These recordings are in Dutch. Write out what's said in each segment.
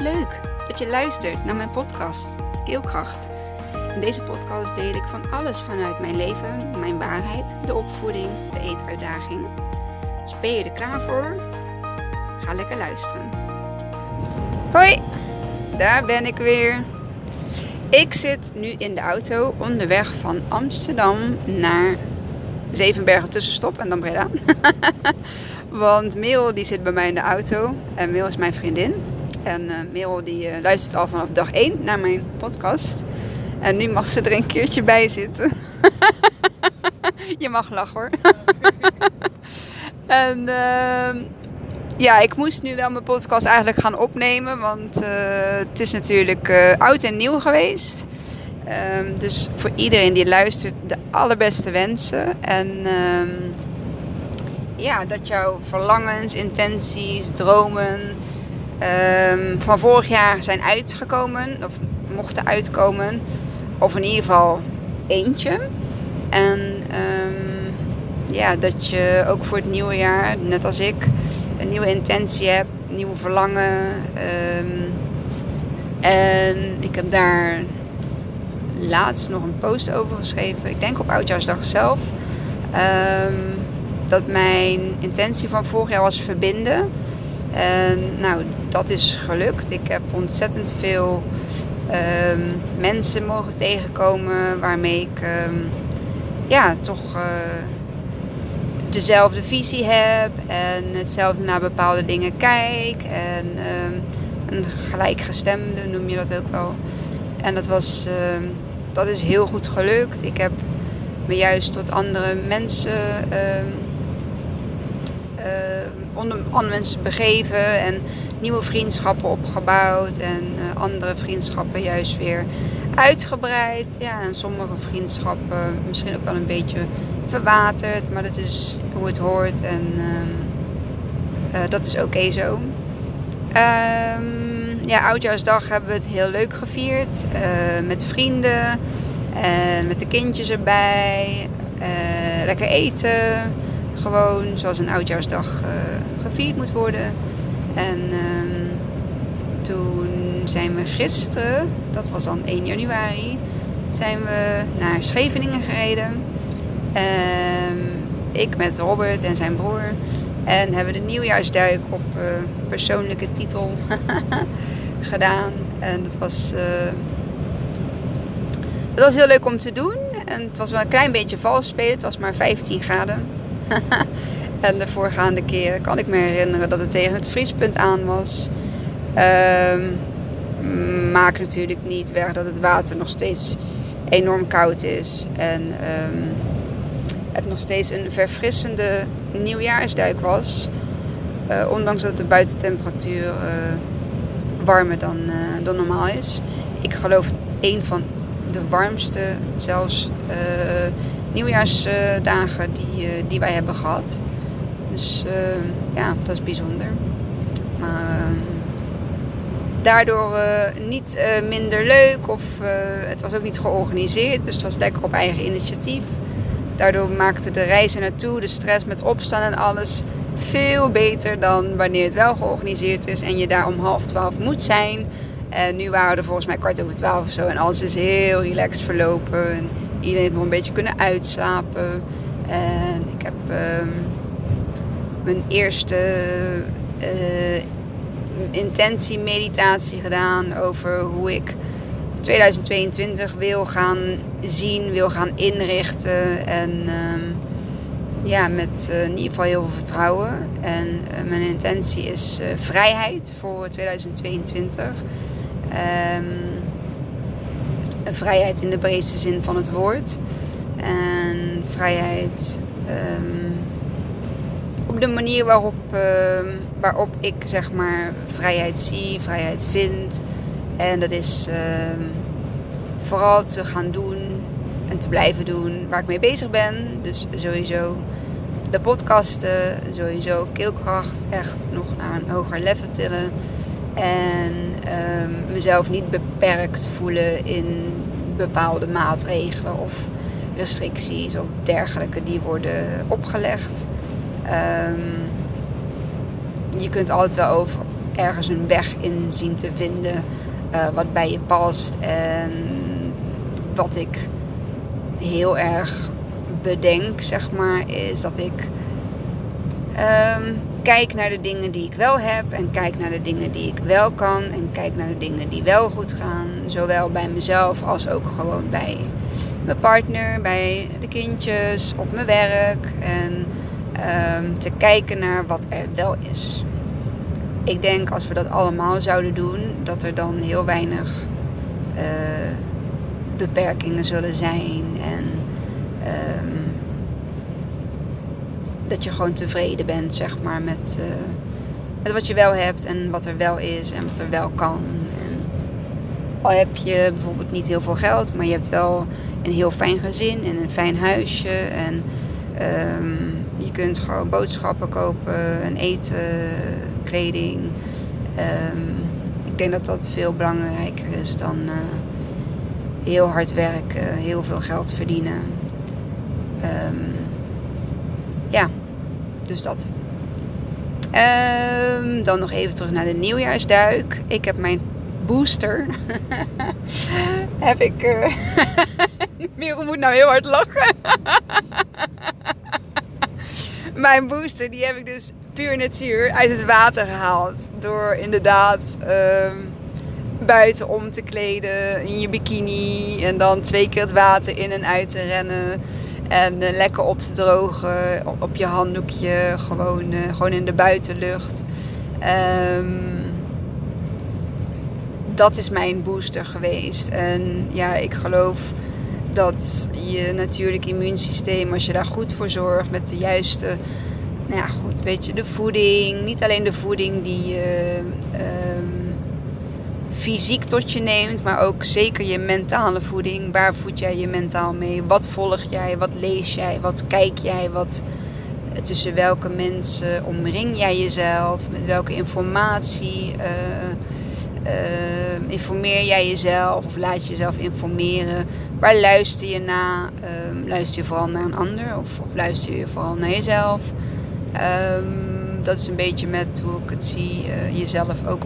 Leuk dat je luistert naar mijn podcast Keelkracht. In deze podcast deel ik van alles vanuit mijn leven, mijn waarheid, de opvoeding, de eetuitdaging. Dus ben je er klaar voor? Ga lekker luisteren. Hoi, daar ben ik weer. Ik zit nu in de auto onderweg van Amsterdam naar Zevenbergen tussenstop en dan Breda. Want Merel die zit bij mij in de auto. En Merel is mijn vriendin. En uh, die uh, luistert al vanaf dag 1 naar mijn podcast. En nu mag ze er een keertje bij zitten. Je mag lachen hoor. en uh, ja, ik moest nu wel mijn podcast eigenlijk gaan opnemen. Want uh, het is natuurlijk oud en nieuw geweest. Um, dus voor iedereen die luistert, de allerbeste wensen. En um, ja, dat jouw verlangens, intenties, dromen um, van vorig jaar zijn uitgekomen. Of mochten uitkomen. Of in ieder geval eentje. En ja, dat je ook voor het nieuwe jaar, net als ik, een nieuwe intentie hebt, nieuwe verlangen. en ik heb daar laatst nog een post over geschreven. Ik denk op Oudjaarsdag zelf. Dat mijn intentie van vorig jaar was verbinden. En nou, dat is gelukt. Ik heb ontzettend veel um, mensen mogen tegenkomen waarmee ik um, ja, toch uh, dezelfde visie heb en hetzelfde naar bepaalde dingen kijk. En um, een gelijkgestemde noem je dat ook wel. En dat was dat is heel goed gelukt. Ik heb me juist tot andere mensen, onder andere mensen begeven en nieuwe vriendschappen opgebouwd en uh, andere vriendschappen juist weer uitgebreid. Ja, en sommige vriendschappen misschien ook wel een beetje verwaterd, maar dat is hoe het hoort en ehm, dat is oké zo. Um, ja, Oudjaarsdag hebben we het heel leuk gevierd. Uh, met vrienden en met de kindjes erbij. Lekker eten. Gewoon zoals een Oudjaarsdag uh, gevierd moet worden. En ehm, toen zijn we gisteren, dat was dan 1 januari, zijn we naar Scheveningen gereden. Um, ik met Robert en zijn broer. En hebben de nieuwjaarsduik op uh, persoonlijke titel gedaan. En het was, uh, het was heel leuk om te doen. En het was wel een klein beetje vals spelen. Het was maar 15 graden. en de voorgaande keren kan ik me herinneren dat het tegen het vriespunt aan was. Um, maakt natuurlijk niet weg dat het water nog steeds enorm koud is. En um, het nog steeds een verfrissende nieuwjaarsduik was. Uh, ondanks dat de buitentemperatuur uh, warmer dan, uh, dan normaal is. Ik geloof een van de warmste zelfs nieuwjaarsdagen die, die wij hebben gehad. Dus ja, dat is bijzonder. Maar daardoor niet minder leuk of het was ook niet georganiseerd. Dus het was lekker op eigen initiatief. Daardoor maakte de reizen naartoe, de stress met opstaan en alles veel beter dan wanneer het wel georganiseerd is en je daar om half twaalf moet zijn. En nu waren we er volgens mij kwart over twaalf of zo en alles is heel relaxed verlopen. En iedereen nog een beetje kunnen uitslapen. En ik heb uh, mijn eerste uh, intentie-meditatie gedaan over hoe ik 2022 wil gaan zien, wil gaan inrichten. En um, ja, met uh, in ieder geval heel veel vertrouwen. En uh, mijn intentie is vrijheid voor 2022. Um, vrijheid in de breedste zin van het woord. En vrijheid um, op de manier waarop, waarop ik zeg maar vrijheid zie, vrijheid vind. En dat is uh, vooral te gaan doen en te blijven doen waar ik mee bezig ben. Dus sowieso de podcasten, sowieso keelkracht echt nog naar een hoger level tillen. En um, mezelf niet beperkt voelen in bepaalde maatregelen of restricties of dergelijke die worden opgelegd. Um, je kunt altijd wel over ergens een weg in zien te vinden uh, wat bij je past. En wat ik heel erg bedenk, zeg maar, is dat ik um, kijk naar de dingen die ik wel heb en kijk naar de dingen die ik wel kan en kijk naar de dingen die wel goed gaan, zowel bij mezelf als ook gewoon bij mijn partner, bij de kindjes, op mijn werk en um, te kijken naar wat er wel is. Ik denk als we dat allemaal zouden doen, dat er dan heel weinig uh, beperkingen zullen zijn en um, dat je gewoon tevreden bent, zeg maar, met, uh, met wat je wel hebt en wat er wel is en wat er wel kan. En al heb je bijvoorbeeld niet heel veel geld, maar je hebt wel een heel fijn gezin en een fijn huisje. En um, je kunt gewoon boodschappen kopen en eten, kleding. Um, ik denk dat dat veel belangrijker is dan uh, heel hard werken, heel veel geld verdienen. Um, ja, dus dat. Um, dan nog even terug naar de nieuwjaarsduik. Ik heb mijn booster. heb ik. Uh, moet nou heel hard lachen. mijn booster, die heb ik dus puur natuur uit het water gehaald. Door inderdaad um, buiten om te kleden in je bikini. En dan twee keer het water in en uit te rennen. En uh, lekker op te drogen op, je handdoekje. Gewoon, uh, gewoon in de buitenlucht. Um, dat is mijn booster geweest. En ja, ik geloof dat je natuurlijk immuunsysteem, als je daar goed voor zorgt met de juiste, nou ja, goed, weet je, de voeding. Niet alleen de voeding die je um, fysiek tot je neemt, maar ook zeker je mentale voeding. Waar voed jij je mentaal mee? Wat volg jij? Wat lees jij? Wat kijk jij? Wat, tussen welke mensen omring jij jezelf? Met welke informatie? Uh, uh, informeer jij jezelf of laat je jezelf informeren? Waar luister je naar? Um, luister je vooral naar een ander of, luister je vooral naar jezelf? Um, dat is een beetje met hoe ik het zie, jezelf ook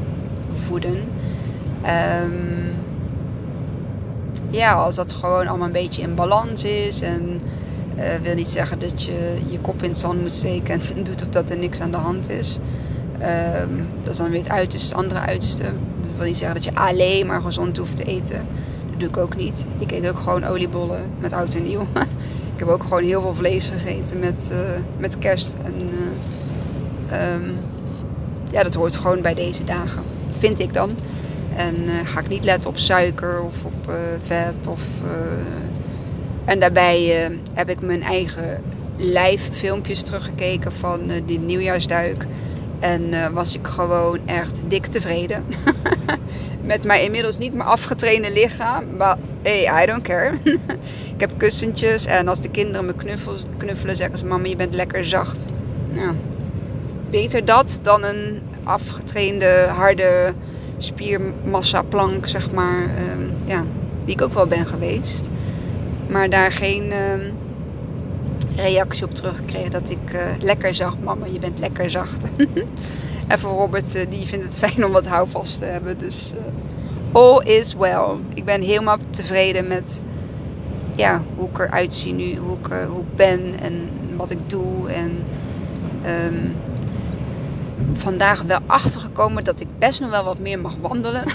voeden. Um, ja, als dat gewoon allemaal een beetje in balans is en uh, wil niet zeggen dat je je kop in het zand moet steken en doet of dat er niks aan de hand is. Um, dat is dan weer het uiterste, het andere uiterste. Dat wil niet zeggen dat je alleen maar gezond hoeft te eten. Dat doe ik ook niet. Ik eet ook gewoon oliebollen met oud en nieuw. ik heb ook gewoon heel veel vlees gegeten met, uh, met kerst. En, uh, um, ja, dat hoort gewoon bij deze dagen. Vind ik dan. En uh, ga ik niet letten op suiker of op uh, vet. Of, en daarbij heb ik mijn eigen live filmpjes teruggekeken van die nieuwjaarsduik. En was ik gewoon echt dik tevreden. Met mijn inmiddels niet meer afgetrainde lichaam. Maar hey, I don't care. ik heb kussentjes en als de kinderen me knuffelen zeggen ze... Mama, je bent lekker zacht. Nou, beter dat dan een afgetrainde, harde spiermassa plank, zeg maar. Um, ja, die ik ook wel ben geweest. Maar daar geen... Um, reactie op teruggekregen dat ik uh, lekker zacht, mama, je bent lekker zacht. en voor Robert, uh, die vindt het fijn om wat houvast te hebben. Dus uh, all is well. Ik ben helemaal tevreden met ja, hoe ik eruit zie nu, hoe ik, hoe ik ben en wat ik doe. En um, vandaag wel achtergekomen dat ik best nog wel wat meer mag wandelen.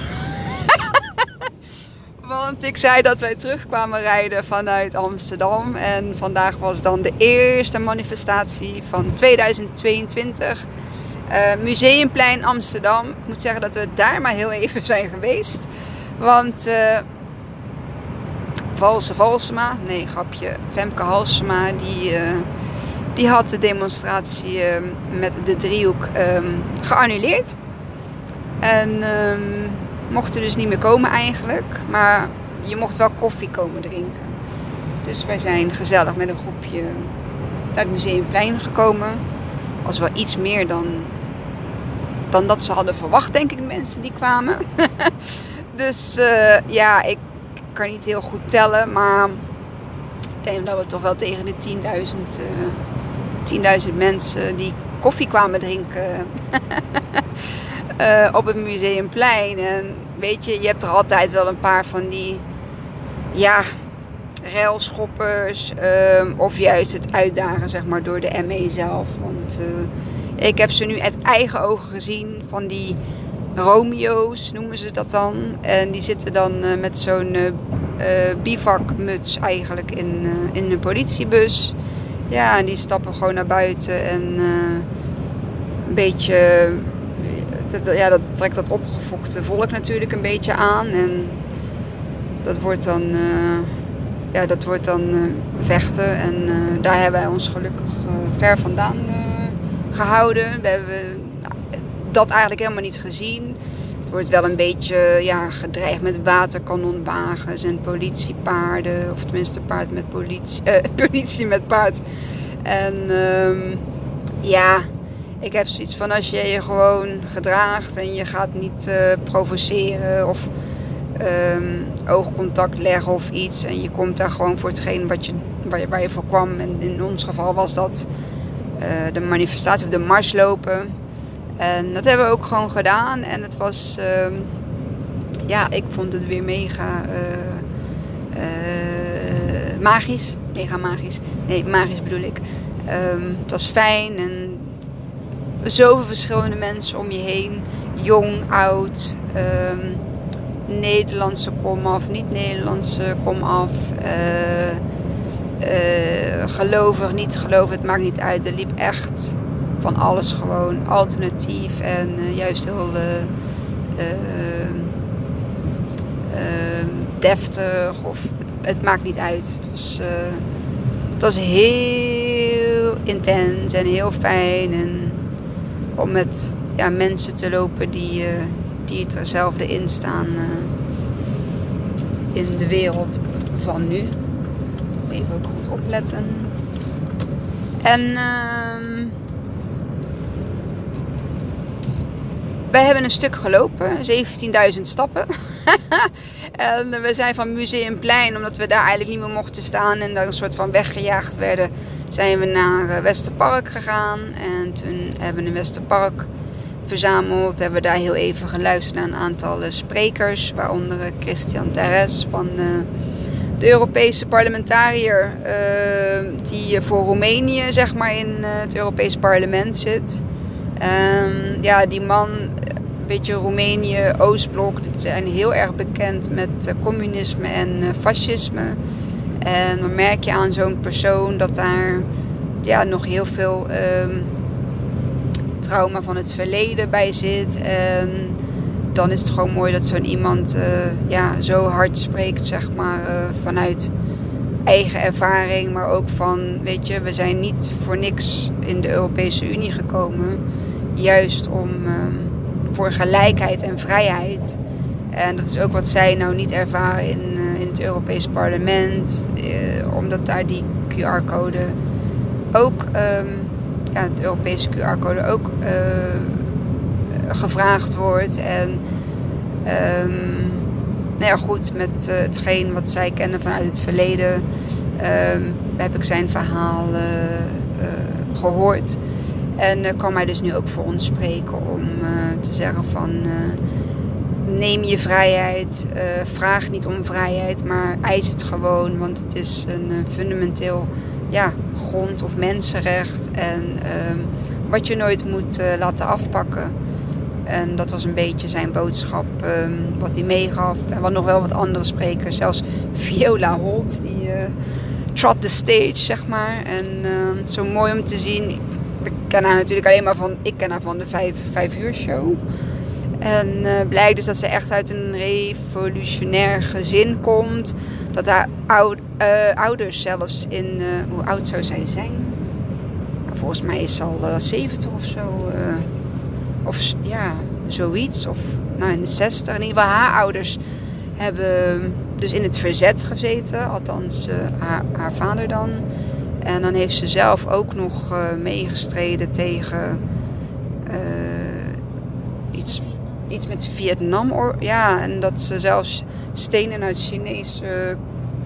Want ik zei dat wij terugkwamen rijden vanuit Amsterdam. En vandaag was dan de eerste manifestatie van 2022. Uh, Museumplein Amsterdam. Ik moet zeggen dat we daar maar heel even zijn geweest. Want uh, Valse Valsema, nee grapje, Femke Halsema, die, uh, die had de demonstratie met de driehoek um, geannuleerd. En... Um, mocht er dus niet meer komen eigenlijk. Maar je mocht wel koffie komen drinken. Dus wij zijn gezellig met een groepje naar het Museumplein gekomen. Was wel iets meer dan, dan dat ze hadden verwacht, denk ik, de mensen die kwamen. dus uh, ja, ik kan niet heel goed tellen. Maar ik denk dat we toch wel tegen de 10.000 uh, 10 mensen die koffie kwamen drinken. uh, op het museumplein. En weet je, je hebt er altijd wel een paar van die, ja, railschoppers. Um, of juist het uitdagen, zeg maar, door de ME zelf. Want uh, ik heb ze nu uit eigen ogen gezien van die Romeo's, noemen ze dat dan. En die zitten dan uh, met zo'n bivakmuts eigenlijk in, in een politiebus. Ja, en die stappen gewoon naar buiten en een beetje dat, ja, dat trekt dat opgefokte volk natuurlijk een beetje aan. En dat wordt dan, uh, ja, dat wordt dan uh, vechten. En daar hebben wij ons gelukkig ver vandaan gehouden. We hebben dat eigenlijk helemaal niet gezien. Wordt wel een beetje ja, gedreigd met waterkanonwagens en politiepaarden. Of tenminste paard met politie, politie met paard. En um, ja, ik heb zoiets van als je je gewoon gedraagt en je gaat niet uh, provoceren of um, oogcontact leggen of iets. En je komt daar gewoon voor hetgeen wat je, waar, je, voor kwam. En in ons geval was dat uh, de manifestatie of de mars lopen. En dat hebben we ook gewoon gedaan. En het was, uh, ja, ik vond het weer mega uh, magisch. Mega magisch. Nee, magisch bedoel ik. Um, het was fijn en zoveel verschillende mensen om je heen. Jong, oud, um, Nederlandse komaf, niet-Nederlandse komaf. Uh, uh, gelovig, niet gelovig, het maakt niet uit. Er liep echt van alles gewoon alternatief en uh, juist heel deftig. Of, het, maakt niet uit. Het was, het was heel intens en heel fijn. En om met ja, mensen te lopen die, die het erzelfde in staan in de wereld van nu. Even ook goed opletten. En uh, wij hebben een stuk gelopen, 17.000 stappen. en we zijn van Museumplein, omdat we daar eigenlijk niet meer mochten staan en daar een soort van weggejaagd werden, zijn we naar eh, Westerpark gegaan. En toen hebben we in Westerpark verzameld. Hebben we daar heel even geluisterd naar een aantal eh, sprekers. Waaronder eh, Christian Teres van de Europese parlementariër. die voor Roemenië zeg maar in het Europees parlement zit. Um, ja, die man, beetje Roemenië, Oostblok, die zijn heel erg bekend met communisme en fascisme. En dan merk je aan zo'n persoon dat daar ja, nog heel veel um, trauma van het verleden bij zit. En dan is het gewoon mooi dat zo'n iemand uh, ja, zo hard spreekt, zeg maar, vanuit eigen ervaring, maar ook van, weet je, we zijn niet voor niks in de Europese Unie gekomen. Juist om um, voor gelijkheid en vrijheid. En dat is ook wat zij nou niet ervaren in, uh, in het Europees Parlement, uh, omdat daar die QR-code ook, um, ja, de Europese QR-code ook uh, gevraagd wordt. En um, nou ja, goed, met hetgeen wat zij kennen vanuit het verleden, um, heb ik zijn verhaal gehoord. En kan mij dus nu ook voor ons spreken om te zeggen van neem je vrijheid. Vraag niet om vrijheid, maar eis het gewoon. Want het is een fundamenteel ja, grond- of mensenrecht. En uh, wat je nooit moet laten afpakken. En dat was een beetje zijn boodschap, um, wat hij meegaf. En wat nog wel wat andere sprekers, zelfs Viola Holt, die trot the stage, zeg maar. En ehm, zo mooi om te zien. Ken haar natuurlijk alleen maar van, ik ken haar van de vijf, vijf uur show. En uh, blijkt dus dat ze echt uit een revolutionair gezin komt. Dat haar uh, ouders zelfs in... Uh, hoe oud zou zij zijn? Volgens mij is ze al 70 of zo. of ja, zoiets. Of nou, in de 60. In ieder geval haar ouders hebben dus in het verzet gezeten. Althans, haar, haar, vader dan. En dan heeft ze zelf ook nog meegestreden tegen iets iets met Vietnam. Ja, en dat ze zelfs stenen uit Chinese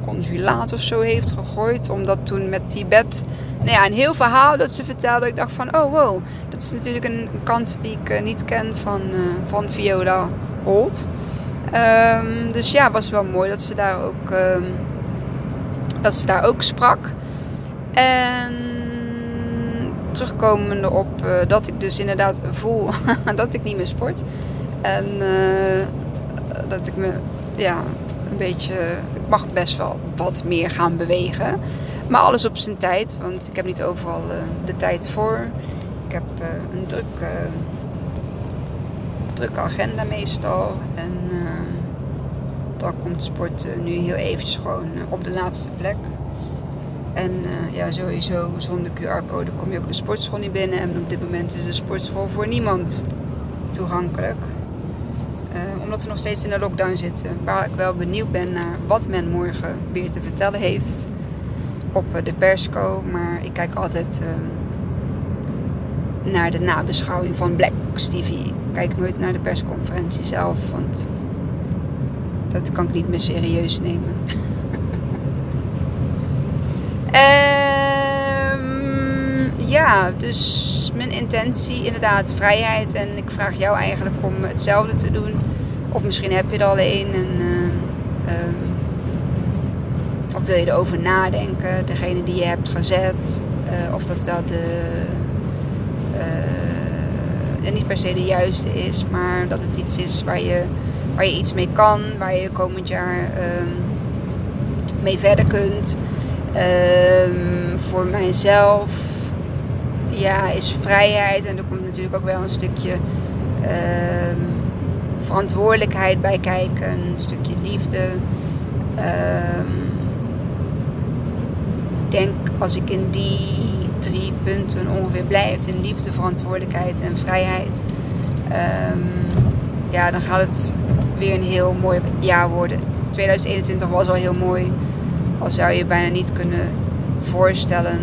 consulaat of zo heeft gegooid. Omdat toen met Tibet, nou ja, een heel verhaal dat ze vertelde. Ik dacht van, oh wow, dat is natuurlijk een, kant die ik eh, niet ken van, van Viola Holt. Um, dus ja, was wel mooi dat ze daar ook, um, dat ze daar ook sprak. En terugkomende op uh, dat ik dus inderdaad voel dat ik niet meer sport. En dat ik me ja, een beetje. Ik mag best wel wat meer gaan bewegen. Maar alles op zijn tijd, want ik heb niet overal uh, de tijd voor. Ik heb een druk, drukke agenda meestal. En dan komt sport nu heel eventjes gewoon op de laatste plek. En ja, sowieso zonder QR-code kom je ook de sportschool niet binnen. En op dit moment is de sportschool voor niemand toegankelijk. Uh, omdat we nog steeds in de lockdown zitten. Waar ik wel benieuwd ben naar wat men morgen weer te vertellen heeft op eh, de persco. Maar ik kijk altijd naar de nabeschouwing van Black Box TV. Ik kijk nooit naar de persconferentie zelf, want dat kan ik niet meer serieus nemen. um, ja, dus mijn intentie inderdaad vrijheid. En ik vraag jou eigenlijk om hetzelfde te doen. Of misschien heb je er al een. En, uh, um, of wil je erover nadenken, degene die je hebt gezet. Uh, of dat wel de. Uh, niet per se de juiste is, maar dat het iets is waar je, waar je iets mee kan. Waar je komend jaar um, mee verder kunt. Um, voor mijzelf ja, is vrijheid. En er komt natuurlijk ook wel een stukje uh, verantwoordelijkheid bij kijken. Een stukje liefde. Uh, ik denk als ik in die drie punten ongeveer blijf, in liefde, verantwoordelijkheid en vrijheid, ja, dan gaat het weer een heel mooi jaar worden. 2021 was al heel mooi. Al zou je bijna niet kunnen voorstellen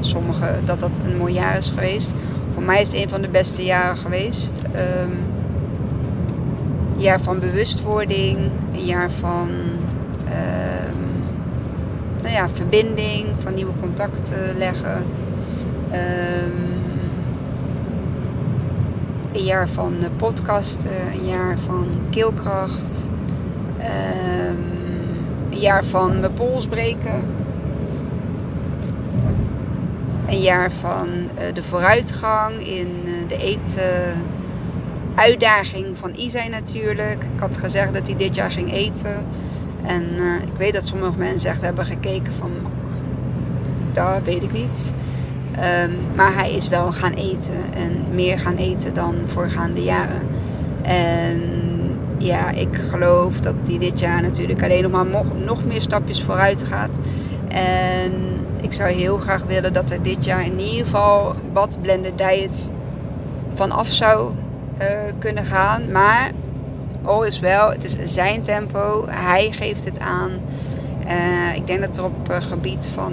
sommigen dat dat een mooi jaar is geweest. Voor mij is het een van de beste jaren geweest. Um, een jaar van bewustwording, een jaar van um, nou ja, verbinding, van nieuwe contacten leggen. Um, een jaar van podcasten, een jaar van keelkracht, een jaar van mijn pols breken een jaar van uh, de vooruitgang in uh, de eten. Uitdaging van Isai natuurlijk. Ik had gezegd dat hij dit jaar ging eten. En uh, ik weet dat sommige mensen echt hebben gekeken van... Dat weet ik niet. Um, maar hij is wel gaan eten. En meer gaan eten dan voorgaande jaren. En ja, ik geloof dat hij dit jaar natuurlijk alleen nog maar nog meer stapjes vooruit gaat. En ik zou heel graag willen dat er dit jaar in ieder geval wat blended diet vanaf zou uh, kunnen gaan. Maar all is wel, het is zijn tempo. Hij geeft het aan. Uh, ik denk dat er op uh, gebied van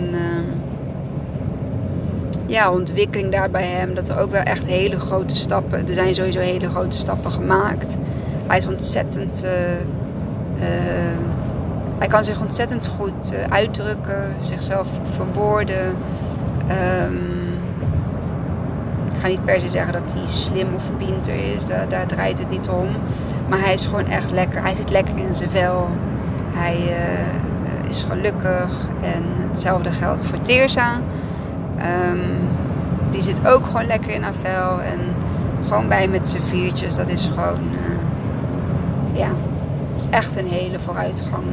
ja, ontwikkeling daar bij hem, dat er ook wel echt hele grote stappen, er zijn sowieso hele grote stappen gemaakt. Hij is ontzettend hij kan zich ontzettend goed uh, uitdrukken, zichzelf verwoorden. Um, ik ga niet per se zeggen dat hij slim of pinter is, daar, daar, draait het niet om. Maar hij is gewoon echt lekker. Hij zit lekker in zijn vel. Hij is gelukkig. En hetzelfde geldt voor Teersa. Um, die zit ook gewoon lekker in haar vel. En gewoon bij met z'n viertjes. Dat is gewoon, ja, is echt een hele vooruitgang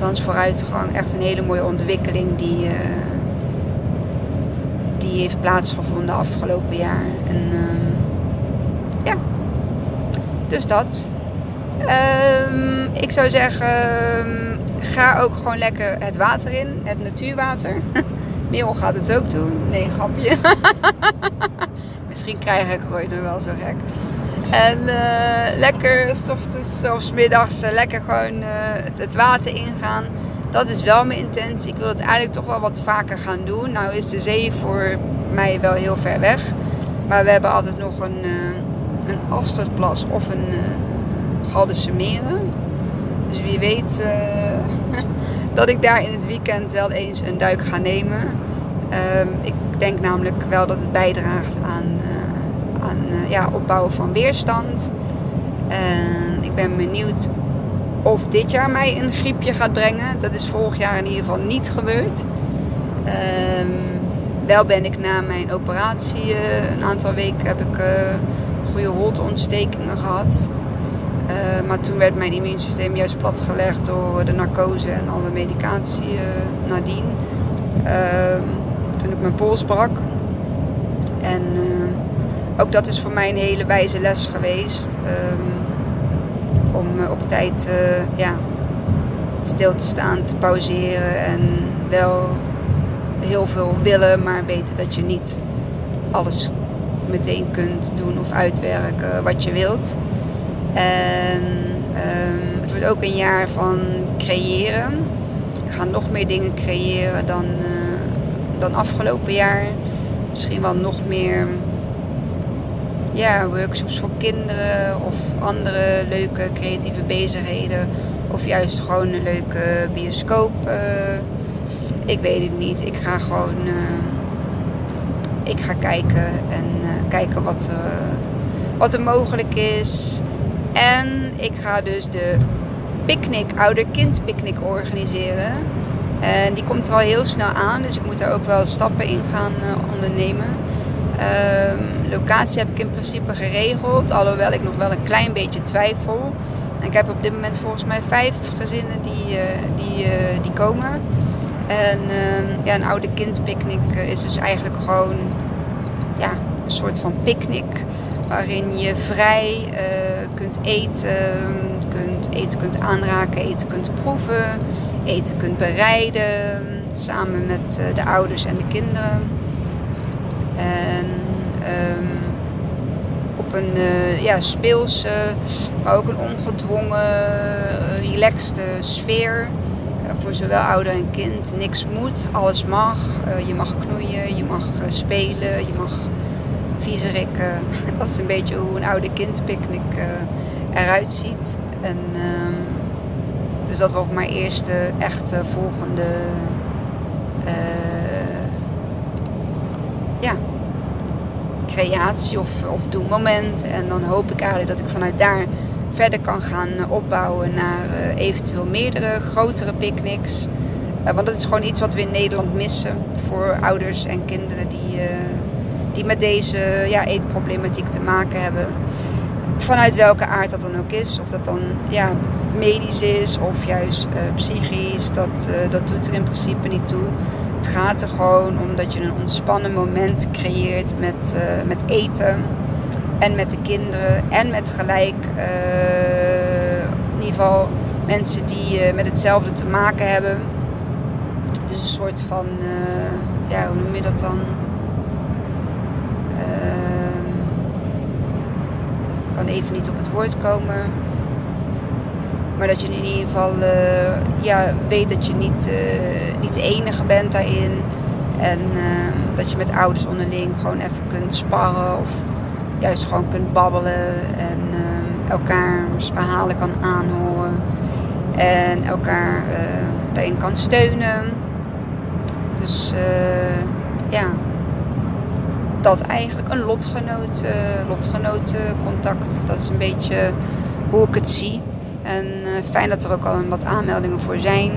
althans vooruitgang, echt een hele mooie ontwikkeling die, uh, die heeft plaatsgevonden afgelopen jaar. En uh, ja, dus dat. Um, ik zou zeggen, um, ga ook gewoon lekker het water in, het natuurwater. Merel gaat het ook doen. Nee, grapje. Misschien krijg ik ooit nog wel zo gek. En uh, lekker s ochtends of s middags uh, lekker gewoon uh, het, water ingaan. Dat is wel mijn intentie. Ik wil het eigenlijk toch wel wat vaker gaan doen. Nou is de zee voor mij wel heel ver weg. Maar we hebben altijd nog een, een of een Galdense Meren. Dus wie weet dat ik daar in het weekend wel eens een duik ga nemen. Ehm, ik denk namelijk wel dat het bijdraagt aan, uh, ja, opbouwen van weerstand. En ik ben benieuwd of dit jaar mij een griepje gaat brengen. Dat is vorig jaar in ieder geval niet gebeurd. Um, wel ben ik na mijn operatie, uh, een aantal weken heb ik goede holteontstekingen gehad. Maar toen werd mijn immuunsysteem juist platgelegd door de narcose en alle medicatie nadien. Uh, toen ik mijn pols brak. En eh, ook dat is voor mij een hele wijze les geweest. Ehm, om op tijd ja, stil te staan, te pauzeren en wel heel veel willen, maar weten dat je niet alles meteen kunt doen of uitwerken wat je wilt. En um, het wordt ook een jaar van creëren. Ik ga nog meer dingen creëren dan, uh, dan afgelopen jaar. Misschien wel nog meer ja, workshops voor kinderen of andere leuke creatieve bezigheden. Of juist gewoon een leuke bioscoop. Uh, ik weet het niet. Ik ga gewoon. Uh, ik ga kijken en kijken wat wat er mogelijk is. En ik ga dus de picknick, ouder-kind picknick organiseren. En die komt er al heel snel aan, dus ik moet daar ook wel stappen in gaan ondernemen. Um, locatie heb ik in principe geregeld, alhoewel ik nog wel een klein beetje twijfel. Ik heb op dit moment volgens mij vijf gezinnen die, uh, die, uh, die komen. En ehm, ja, een oude kindpicknick is dus eigenlijk gewoon ja, een soort van picknick waarin je vrij kunt eten, kunt, eten kunt aanraken, eten kunt proeven, eten kunt bereiden, samen met de ouders en de kinderen. En um, op een uh, ja, speelse, maar ook een ongedwongen, relaxte sfeer. voor zowel ouder en kind. Niks moet, alles mag. je mag knoeien, je mag spelen, je mag viezerik. Uh, dat is een beetje hoe een oude kindpicknick eruit ziet. En, uh, dus dat wordt mijn eerste echte volgende ja, creatie of, of doelmoment. En dan hoop ik eigenlijk dat ik vanuit daar verder kan gaan opbouwen naar uh, eventueel meerdere grotere picknicks. Uh, want dat is gewoon iets wat we in Nederland missen voor ouders en kinderen die, uh, die met deze ja, eetproblematiek te maken hebben. Vanuit welke aard dat dan ook is. Of dat dan ja, medisch is of juist psychisch. Dat, dat doet er in principe niet toe. Gaat er gewoon om dat je een ontspannen moment creëert met, uh, met eten. En met de kinderen. En met gelijk in ieder geval mensen die met hetzelfde te maken hebben. Dus een soort van, ja, hoe noem je dat dan? kan even niet op het woord komen. Maar dat je in ieder geval uh, ja, weet dat je niet, uh, niet de enige bent daarin. En uh, dat je met ouders onderling gewoon even kunt sparren of juist gewoon kunt babbelen. En elkaars verhalen kan aanhoren. En elkaar daarin kan steunen. Dus ja, dat eigenlijk een lotgenoot, uh, lotgenotencontact. Dat is een beetje hoe ik het zie. En uh, fijn dat er ook al wat aanmeldingen voor zijn.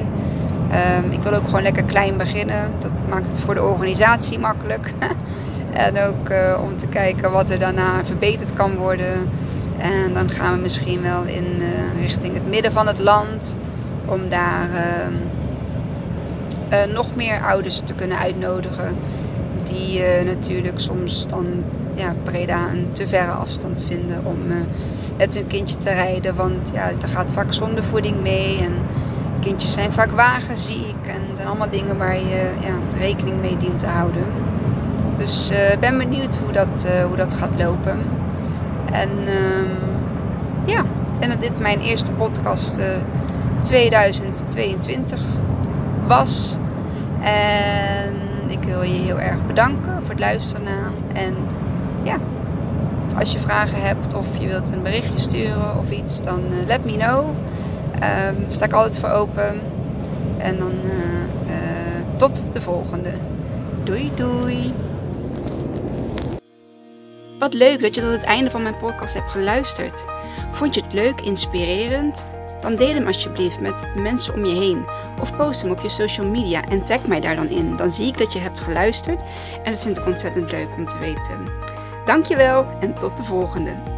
Um, ik wil ook gewoon lekker klein beginnen. Dat maakt het voor de organisatie makkelijk. en ook uh, om te kijken wat er daarna verbeterd kan worden. En dan gaan we misschien wel in richting het midden van het land. Om daar ehm, nog meer ouders te kunnen uitnodigen die natuurlijk soms dan ja, Breda een te verre afstand vinden om uh, met hun kindje te rijden. Want ja, er gaat vaak zondevoeding mee en kindjes zijn vaak wagenziek. En zijn allemaal dingen waar je ja, rekening mee dient te houden. Dus ik uh, ben benieuwd hoe dat, hoe dat gaat lopen. En ehm, ja, en dat dit mijn eerste podcast 2022 was. En ik wil je heel erg bedanken voor het luisteren. En ja, als je vragen hebt of je wilt een berichtje sturen of iets, dan uh, let me know. Um, sta ik altijd voor open. En dan tot de volgende. Doei doei. Wat leuk dat je tot het einde van mijn podcast hebt geluisterd. Vond je het leuk, inspirerend? Dan deel hem alsjeblieft met de mensen om je heen. Of post hem op je social media en tag mij daar dan in. Dan zie ik dat je hebt geluisterd en dat vind ik ontzettend leuk om te weten. Dankjewel en tot de volgende.